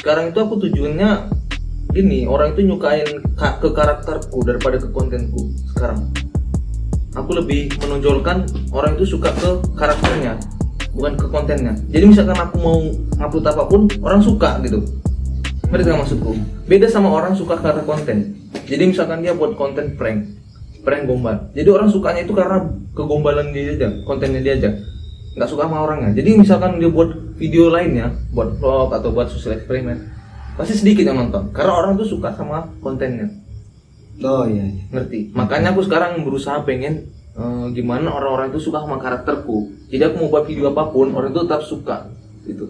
sekarang itu aku tujuannya ini orang itu nyukain ka- ke karakterku daripada ke kontenku sekarang. Aku lebih menonjolkan orang itu suka ke karakternya bukan ke kontennya. Jadi misalkan aku mau ngupload apa pun orang suka gitu. Ngerti nggak maksudku? Beda sama orang suka karena konten. Jadi misalkan dia buat konten prank prank gombal. Jadi orang sukanya itu karena kegombalan dia aja kontennya dia aja. Nggak suka sama orangnya. Jadi misalkan dia buat video lainnya buat vlog atau buat sosial eksperimen pasti sedikit yang nonton karena orang tuh suka sama kontennya oh iya, iya. ngerti makanya aku sekarang berusaha pengen eh, gimana orang-orang itu suka sama karakterku jadi aku mau buat video apa pun orang itu tetap suka gitu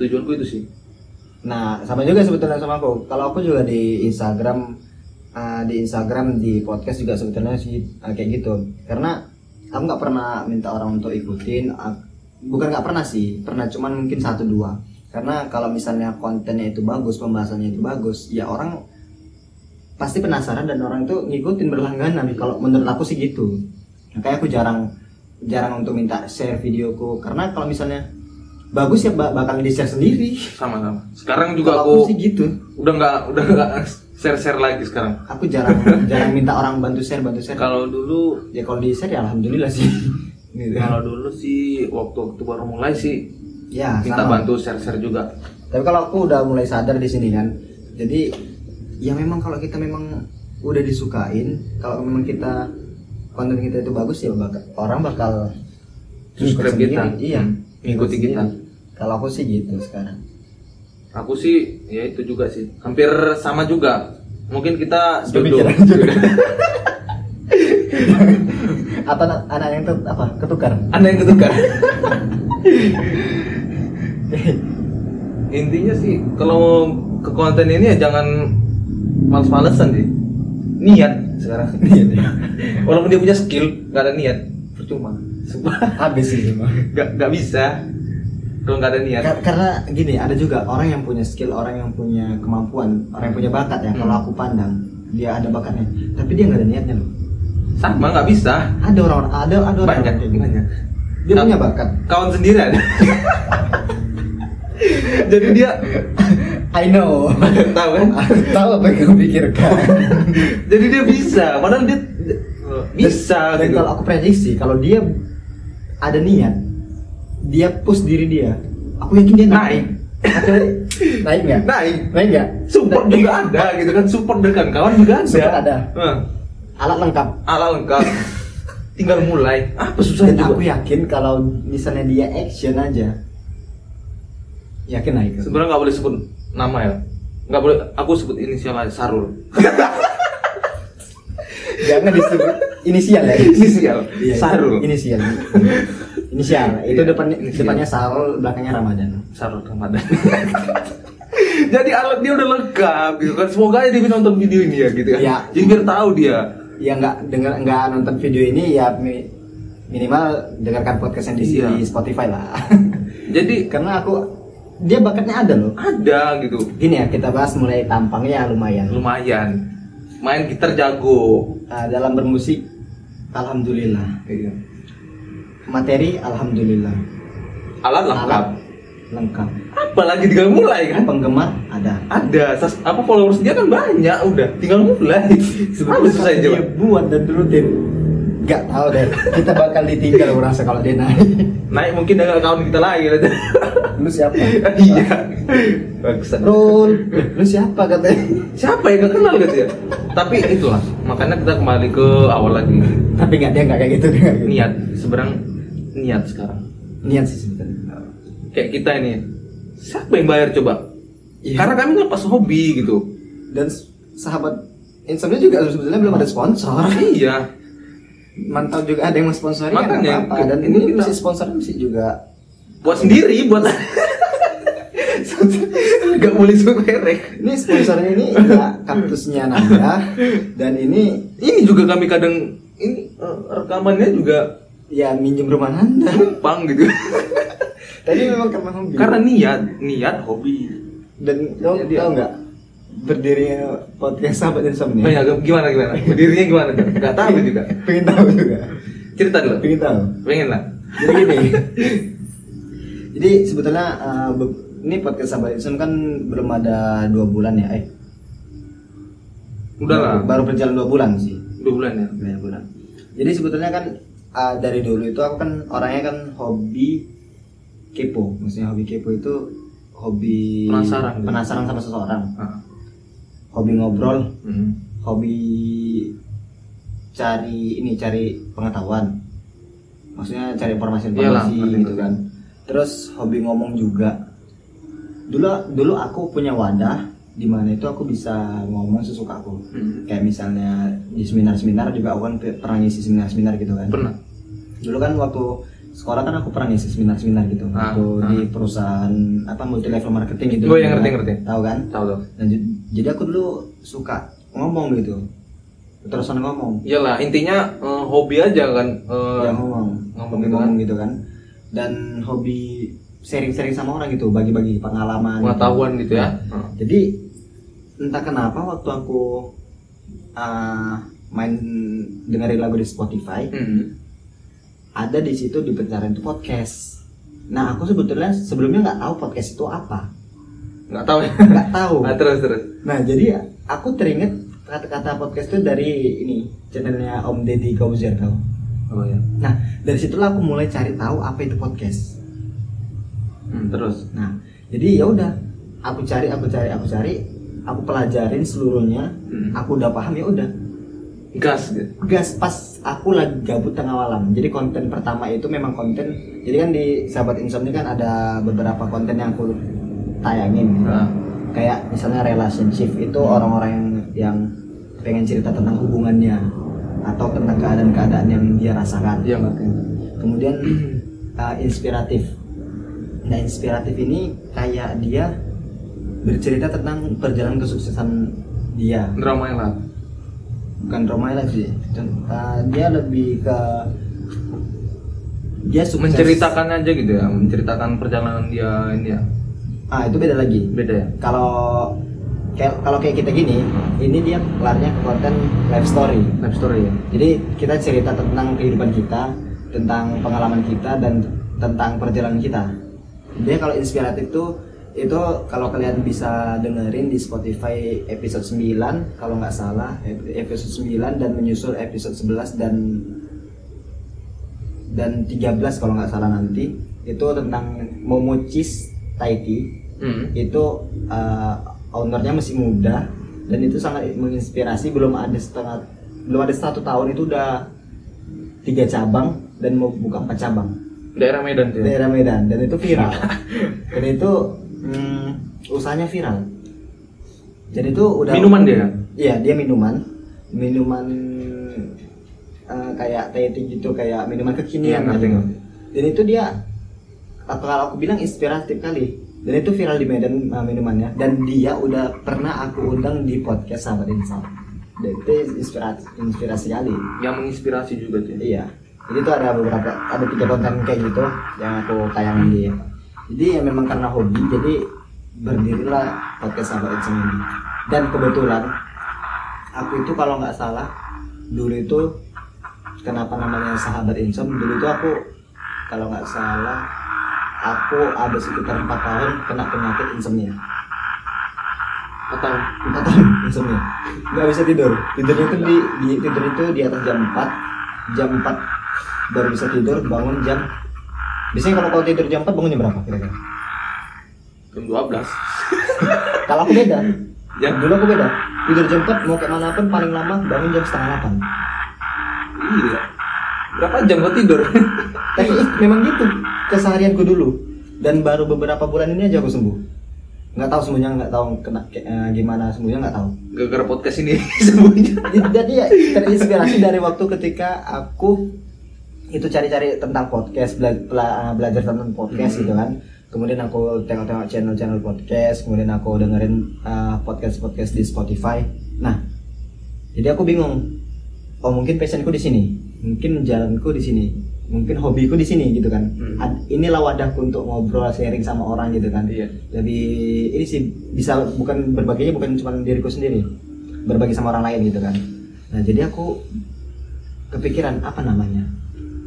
tujuanku itu sih Nah, sama juga sebetulnya sama aku. Kalau aku juga di Instagram, uh, di Instagram, di podcast juga sebetulnya sih uh, kayak gitu. Karena aku nggak pernah minta orang untuk ikutin. uh, bukan nggak pernah sih, pernah cuman mungkin satu dua. Karena kalau misalnya kontennya itu bagus, pembahasannya itu bagus, ya orang pasti penasaran dan orang itu ngikutin berlangganan. Kalau menurut aku sih gitu. Makanya aku jarang jarang untuk minta share videoku. Karena kalau misalnya bagus ya bak- bakal di share sendiri. sama-sama sekarang juga Kalau aku sih gitu. udah nggak udah nggak share share lagi sekarang Aku jarang jarang minta orang bantu share bantu share. kalau dulu ya kalau di share ya alhamdulillah sih. Gitu. kalau dulu sih waktu waktu baru mulai sih Ya, minta sama. bantu share share juga Tapi kalau aku udah mulai sadar di sini kan. Jadi ya memang kalau kita memang udah disukain, kalau memang kita konten kita itu bagus ya bakal, orang bakal Subscribe kita. Iya, Hmm, ngikuti ngikut kita. Kalau aku sih gitu sekarang. aku sih ya itu juga sih hampir sama juga mungkin kita jodoh. Atau anak, anak yang tuh apa? Ketukar. anda yang ketukar intinya sih kalau ke konten ini ya jangan males-malesan sih niat sekarang Iya, iya. walaupun dia punya skill nggak ada niat percuma Sumpah. Habis sih emang. nggak nggak bisa kalau nggak ada niat Kar- karena gini ada juga orang yang punya skill orang yang punya kemampuan orang yang punya bakat ya kalau Hmm. aku pandang dia ada bakatnya tapi dia nggak ada niatnya loh sama nggak bisa. Ada orang ada ada orang banyak banyak. Dia punya bakat. kawan sendiri ada. Jadi dia I know. Tahu kan? Tahu apa yang kamu pikirkan. Jadi dia bisa padahal dia bisa dan gitu. kalau aku prediksi kalau dia ada niat dia push diri dia aku yakin dia naik. Naik. Nggak? Naik. Naik nggak? Support juga ada gitu kan support dari kawan juga ada. Support ada. Hah. Alat lengkap. Ala lengkap. Tinggal mulai. Apa susahnya dan aku juga yakin kalau misalnya dia action aja yakin naik sebenarnya nggak boleh sebut nama ya. Nggak boleh aku sebut inisial aja Sarul. Jangan disebut inisial ya. Inisial. Iya, Sarul. Inisial. Inisial. Itu Iya, depannya inisial. depannya Sarul belakangnya Ramadan. Sarul Ramadan. Jadi alat dia udah lengkap gitu kan. Semoga aja dia nonton video ini ya gitu kan Iya. jadi biar tahu dia ya nggak dengar nggak nonton video ini ya mi- minimal dengarkan podcast yang di Iya. di Spotify lah. Jadi karena aku dia bakatnya ada loh. Ada gitu. Gini ya kita bahas mulai tampangnya lumayan. Lumayan. Main gitar jago. Ah, dalam bermusik alhamdulillah. Iya. materi alhamdulillah. Alat lengkap. Alat lengkap. Apalagi tinggal mulai kan? Penggemar ada. Ada. Sas- apa followers dia kan banyak udah. Tinggal mulai. Apa susah dia coba buat dan rutin nggak tahu deh kita bakal ditinggal merasa kalau dia naik. Naik mungkin dengan account kita lagi lu siapa? Iya. Bagusan. Rul. Lu siapa katanya siapa yang gak kenal gitu ya tapi itulah makanya kita kembali ke awal lagi. Tapi nggak dia nggak kayak gitu dia nggak kayak gitu. niat. Seberang niat sekarang. Niat sih sebenarnya kayak kita ini. Siapa yang bayar coba? Iya. karena kami lepas hobi gitu. Dan sahabat Insomnia juga sebetulnya belum ada sponsor. Iya. Mantau juga ada yang mensponsori kan Makanya, apa dan ini ini kita- mesti sponsor mesti juga. Buat sendiri buat gak boleh sebut merek. Ini sponsornya ini ya, kaktusnya Nanda. Dan ini ini juga kami kadang ini eh, rekamannya juga ya minjem rumah Nanda. numpang gitu tadi memang karena hobi. Karena niat niat hobi. Dan Jadi- tau nggak berdirinya podcast sahabat insomnia Banyak, gimana gimana? Berdirinya gimana? Nggak tahu juga. pengen tahu juga. Cerita dulu. Pengen tahu. Pengen lah. Jadi gini. Jadi sebetulnya uh, ini podcast sahabat Islam kan belum ada dua bulan ya eh. Udah lah, baru, berjalan dua bulan sih. Dua bulan ya. dua bulan. Jadi sebetulnya kan ah, dari dulu itu aku kan orangnya kan hobi kepo maksudnya hobi kepo itu hobi Penasaran gitu. penasaran sama seseorang Ah. hobi ngobrol Hmm. hobi cari ini cari pengetahuan maksudnya cari informasi Iyalah, informasi ngerti, gitu kan terus hobi ngomong juga dulu dulu aku punya wadah di mana itu aku bisa ngomong sesuka aku Hmm. kayak misalnya di seminar-seminar juga aku kan pe- pernah ngisi seminar-seminar gitu kan Pernah. dulu kan waktu sekolah kan aku pernah ngisi seminar-seminar gitu Ah, waktu ah. di perusahaan apa multi level marketing gitu Oh, iya, kan. ngerti, ngerti. tahu kan Tahu tuh. dan ju- jadi aku dulu suka ngomong gitu terusan ngomong Iyalah, intinya eh, hobi aja kan. eh, ya ngomong ngomong gitu ngomong gitu kan dan hobi sharing-sharing sama orang gitu bagi-bagi pengalaman gitu. pengetahuan gitu ya. Nah, jadi entah kenapa waktu aku uh, main dengerin lagu di Spotify Hmm. Ada di situ di pencarian itu podcast nah aku sebetulnya sebelumnya nggak tahu podcast itu apa Nggak tahu ya. nggak tahu Ah, terus terus. nah jadi aku teringat kata-kata podcast itu dari ini channelnya Om Deddy Kauzer tau Oh ya. nah dari situlah aku mulai cari tahu apa itu podcast Hmm, terus. Nah, jadi ya udah, aku cari, aku cari, aku cari, aku pelajarin seluruhnya, Hmm. aku udah paham ya udah. Gas gitu. Gas pas aku lagi gabut tengah malam. Jadi konten pertama itu memang konten. Jadi kan di sahabat insomnia kan ada beberapa konten yang aku tayangin. gitu. Nah. Kayak misalnya relationship itu orang-orang yang, yang pengen cerita tentang hubungannya atau tentang keadaan-keadaan yang dia rasakan. Ngerti. Kemudian uh, inspiratif. Nah inspiratif ini kayak dia bercerita tentang perjalanan kesuksesan dia, Drama yang lah. Bukan sih. Dan, uh, dia lebih ke dia sukses. Menceritakan aja gitu ya, menceritakan perjalanan dia ini ya. Ah itu beda lagi. Beda ya. Kalau kayak kalau kayak kita gini, ini dia larinya ke konten life story. Life story ya. Jadi kita cerita tentang kehidupan kita, tentang pengalaman kita dan tentang perjalanan kita. Dia kalau inspiratif tuh itu kalau kalian bisa dengerin di Spotify episode 9 kalau nggak salah ep- episode 9 dan menyusul episode 11 dan dan 13 kalau nggak salah nanti. Itu tentang Momochis Taiki Hmm. itu uh, ownernya masih muda dan itu sangat menginspirasi. Belum ada setengah belum ada satu tahun itu udah tiga cabang dan mau buka empat cabang Daerah Medan tuh. Ya? daerah Medan dan itu viral dan itu hmm, usahanya viral jadi itu udah Minuman dia. iya dia minuman minuman uh, kayak teh gitu kayak minuman kekinian Iya, ngerti, gitu. dan itu dia apa kalau aku bilang inspiratif kali dan itu viral di Medan uh, minumannya dan dia udah pernah aku undang di podcast sahabat insan dan itu inspirasi inspirasi kali Yang menginspirasi juga tuh. ya. iya jadi itu ada beberapa ada tiga konten kayak gitu yang aku tayangin dia. Jadi ya memang karena hobi jadi berdirilah podcast sahabat insan ini dan kebetulan aku itu kalau nggak salah dulu itu kenapa namanya sahabat insom dulu itu aku kalau nggak salah aku ada sekitar empat tahun kena penyakit insomnia. Atau empat tahun insomnia. Nggak bisa tidur. Tidurnya itu di, di tidur itu di atas jam 4 jam 4 baru bisa tidur bangun jam biasanya kalau kau tidur jam 4 bangun jam berapa kira-kira jam 12. kalau aku beda Ya. dulu aku beda tidur jam 4 mau kayak mana pun paling lama bangun jam setengah 8 Iya. Berapa jam gua tidur? tapi memang gitu keseharianku dulu dan baru beberapa bulan ini aja aku sembuh nggak tahu sembuhnya nggak tahu kena eh, gimana sembuhnya nggak tahu Gara-gara podcast ini semuanya. jadi ya terinspirasi dari waktu ketika aku itu cari-cari tentang podcast bela- bela- belajar tentang podcast Hmm. gitu kan. Kemudian aku tengok-tengok channel-channel podcast kemudian aku dengerin uh, podcast-podcast di Spotify. Nah jadi aku bingung. Oh mungkin passionku di sini mungkin jalanku di sini mungkin hobiku di sini gitu kan. Hmm. Inilah wadahku untuk ngobrol sharing sama orang gitu kan. Iya. lebih ini sih bisa bukan berbaginya bukan cuma diriku sendiri berbagi sama orang lain gitu kan. Nah jadi aku kepikiran apa namanya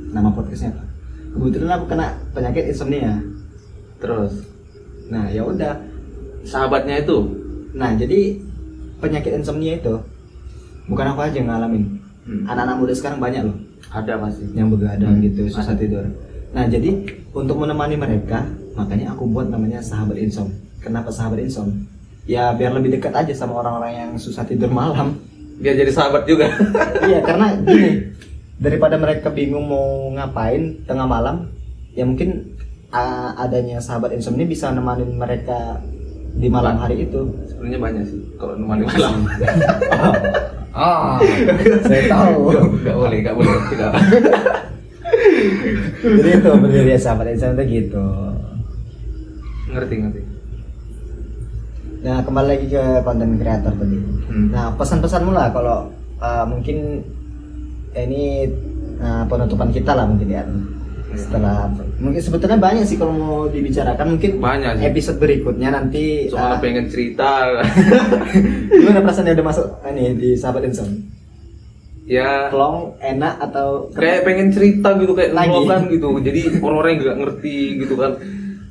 nama podcastnya apa kebetulan aku kena penyakit insomnia. Terus nah ya udah sahabatnya itu. Nah jadi penyakit insomnia itu bukan aku aja yang ngalamin. Hmm. anak-anak muda sekarang banyak loh. Ada pasti. Yang begadang Hmm, gitu susah ada. tidur. Nah jadi untuk menemani mereka makanya aku buat namanya sahabat insom. Kenapa sahabat insom? Ya biar lebih dekat aja sama orang-orang yang susah tidur malam. Biar jadi sahabat juga. Iya karena gini daripada mereka bingung mau ngapain tengah malam ya mungkin uh, adanya sahabat insomnia bisa nemanin mereka di malam hari itu. sebenarnya banyak sih kalau nemani malam. Ah saya tahu. Nggak boleh nggak boleh tidak. Jadi itu berdiri sahabat insomnia gitu. Ngerti ngerti. Nah kembali lagi ke konten kreator tadi. Hmm. nah pesan-pesanmu lah kalau uh, mungkin ini uh, penutupan kita lah mungkin ya. Setelah mungkin sebetulnya banyak sih kalau mau dibicarakan. Mungkin Banyak sih. episode berikutnya nanti uh, soalnya pengen cerita. Gimana perasaannya udah masuk ini di sahabat insom ya. Plong enak atau kayak pengen cerita gitu kayak Lagi. kan gitu. Jadi orang-orang yang nggak ngerti gitu kan.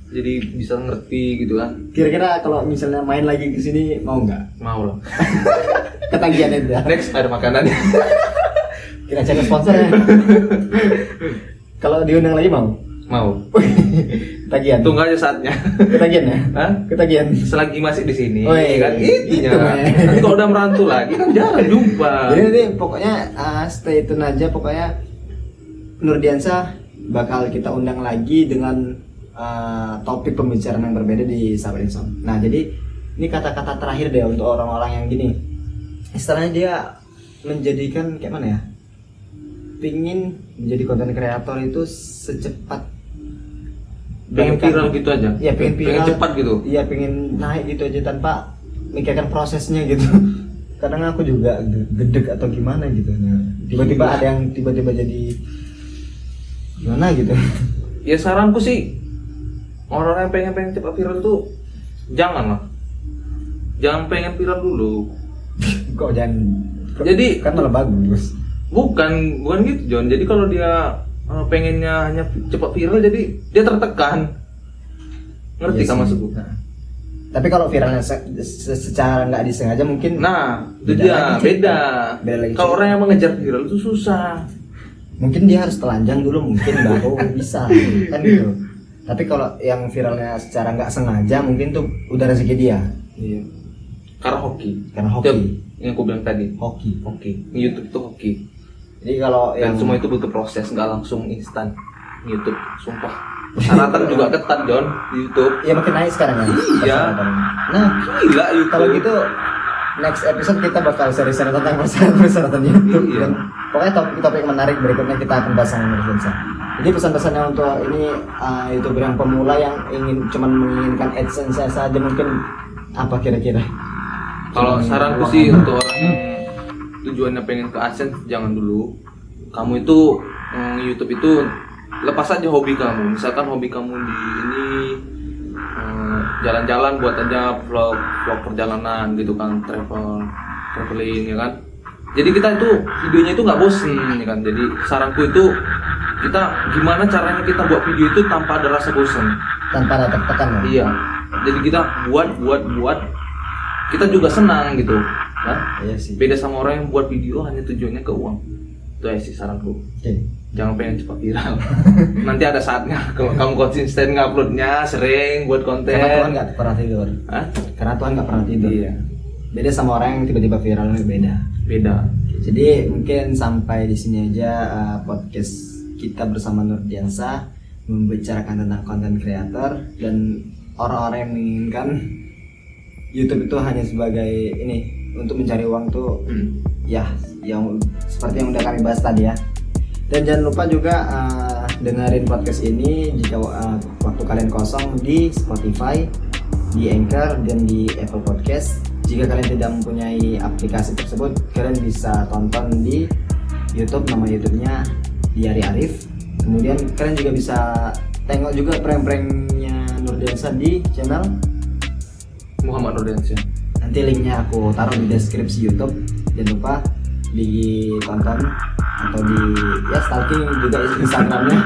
Jadi bisa ngerti gitu kan. Kira-kira kalau misalnya main lagi ke sini mau nggak? Mau lah. Ketagihan aja next ada makanannya kita cari sponsor ya kalau diundang lagi mau mau ketagihan tunggu aja saatnya ketagihan ya Hah? ketagihan selagi masih di sini Oh, iya. kan Itu, intinya men. Tapi kalau udah merantau lagi kan jarang jumpa Jadi nanti pokoknya uh, stay tune aja pokoknya Nurdiansa bakal kita undang lagi dengan uh, topik pembicaraan yang berbeda di Sahabat Insom. Nah jadi ini kata-kata terakhir deh untuk orang-orang yang gini. Istilahnya dia menjadikan kayak mana ya? Pingin menjadi konten kreator itu secepat pengen viral gitu aja Iya pengen viral. cepat gitu Iya pengen naik gitu aja tanpa mikirkan prosesnya gitu. Kadang aku juga ge- gedek atau gimana gitu. Nah, tiba-tiba Iya. ada yang tiba-tiba jadi gimana gitu. ya saranku sih orang-orang yang pengen pengen cepat viral tuh jangan lah jangan pengen viral dulu Kok jangan Jadi- kan malah bagus. Bukan bukan gitu John. Jadi kalau dia eh, pengennya hanya cepat viral jadi dia tertekan. Ngerti Iya kan Nah. Tapi kalau viralnya se- se- secara nggak disengaja mungkin nah itu dia beda. Beda lagi kalau orang yang mengejar viral itu susah. Mungkin dia harus telanjang dulu mungkin baru bisa kan gitu. Tapi kalau yang viralnya secara nggak sengaja mungkin tuh udah rezeki dia. iya. Karena hoki. Karena hoki. Yang aku bilang tadi. Hoki. hoki. YouTube itu hoki Jadi kalau yang dan semua itu butuh proses nggak langsung instan YouTube sumpah persyaratan juga ketat John di YouTube ya makin naik sekarang ya. Iya. Nah, gila YouTube kalau gitu next episode kita bakal seri-seri tentang persyaratan-persyaratan YouTube Iya. dan pokoknya topik-topik menarik berikutnya kita akan bahas sama Nurdiansa. Jadi pesan-pesannya untuk ini uh, youtuber yang pemula yang ingin cuman menginginkan adsense saja mungkin apa kira-kira? Kalau saranku sih untuk orang yang tujuannya pengen ke AdSense jangan dulu. Kamu itu mm, YouTube itu lepas aja hobi kamu. Misalkan hobi kamu di ini mm, jalan-jalan buat aja vlog vlog perjalanan gitu kan, travel traveling ya kan. Jadi kita itu videonya itu nggak bosen ya kan. Jadi saranku itu kita gimana caranya kita buat video itu tanpa ada rasa bosen. tanpa ada tertekan ya. Iya. Jadi kita buat buat buat kita juga senang gitu. Iya sih. Beda sama orang yang buat video hanya tujuannya ke uang. Itu aja sih saranku. Oke. Jangan pengen cepat viral. Nanti ada saatnya kalau kamu konsisten nguploadnya sering buat konten. Karena Tuhan nggak pernah tidur. Hah? Karena Tuhan nggak pernah tidur. Iya. Beda sama orang yang tiba-tiba viral beda. Beda. Jadi mungkin sampai di sini aja uh, podcast kita bersama Nurdiansa membicarakan tentang konten kreator dan orang-orang yang menginginkan YouTube itu hanya sebagai ini untuk mencari uang tuh Hmm. ya yang seperti yang udah kami bahas tadi ya. Dan jangan lupa juga uh, dengerin podcast ini jika uh, waktu kalian kosong di Spotify, di Anchor dan di Apple Podcast. Jika kalian tidak mempunyai aplikasi tersebut, kalian bisa tonton di YouTube nama YouTube-nya Diari Arif. Kemudian kalian juga bisa tengok juga prank-pranknya Nurdiansa di channel Muhammad Nurdiansyah. Nanti linknya aku taruh di deskripsi YouTube. Jangan lupa ditonton atau di ya stalking juga Instagramnya.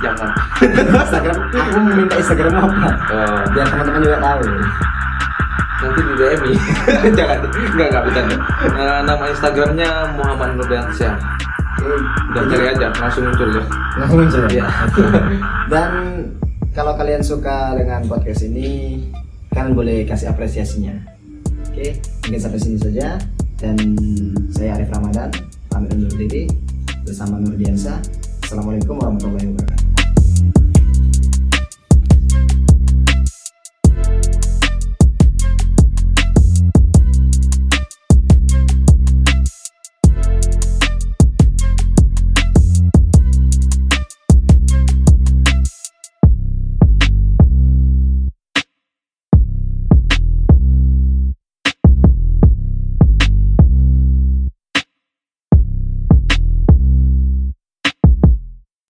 Jangan Instagram aku minta Instagram apa? Eh, biar teman-teman juga tahu. Nanti di DM jangan nggak nggak bercanda. Eh, nama Instagramnya Muhammad Nurdiansyah udah cari aja langsung muncul ya. Langsung muncul ya? Iya. dan kalau kalian suka dengan podcast ini kalian boleh kasih apresiasinya oke mungkin sampai sini saja. Dan saya Arif Ramadan pamit undur diri bersama Nurdiansa Assalamualaikum warahmatullahi wabarakatuh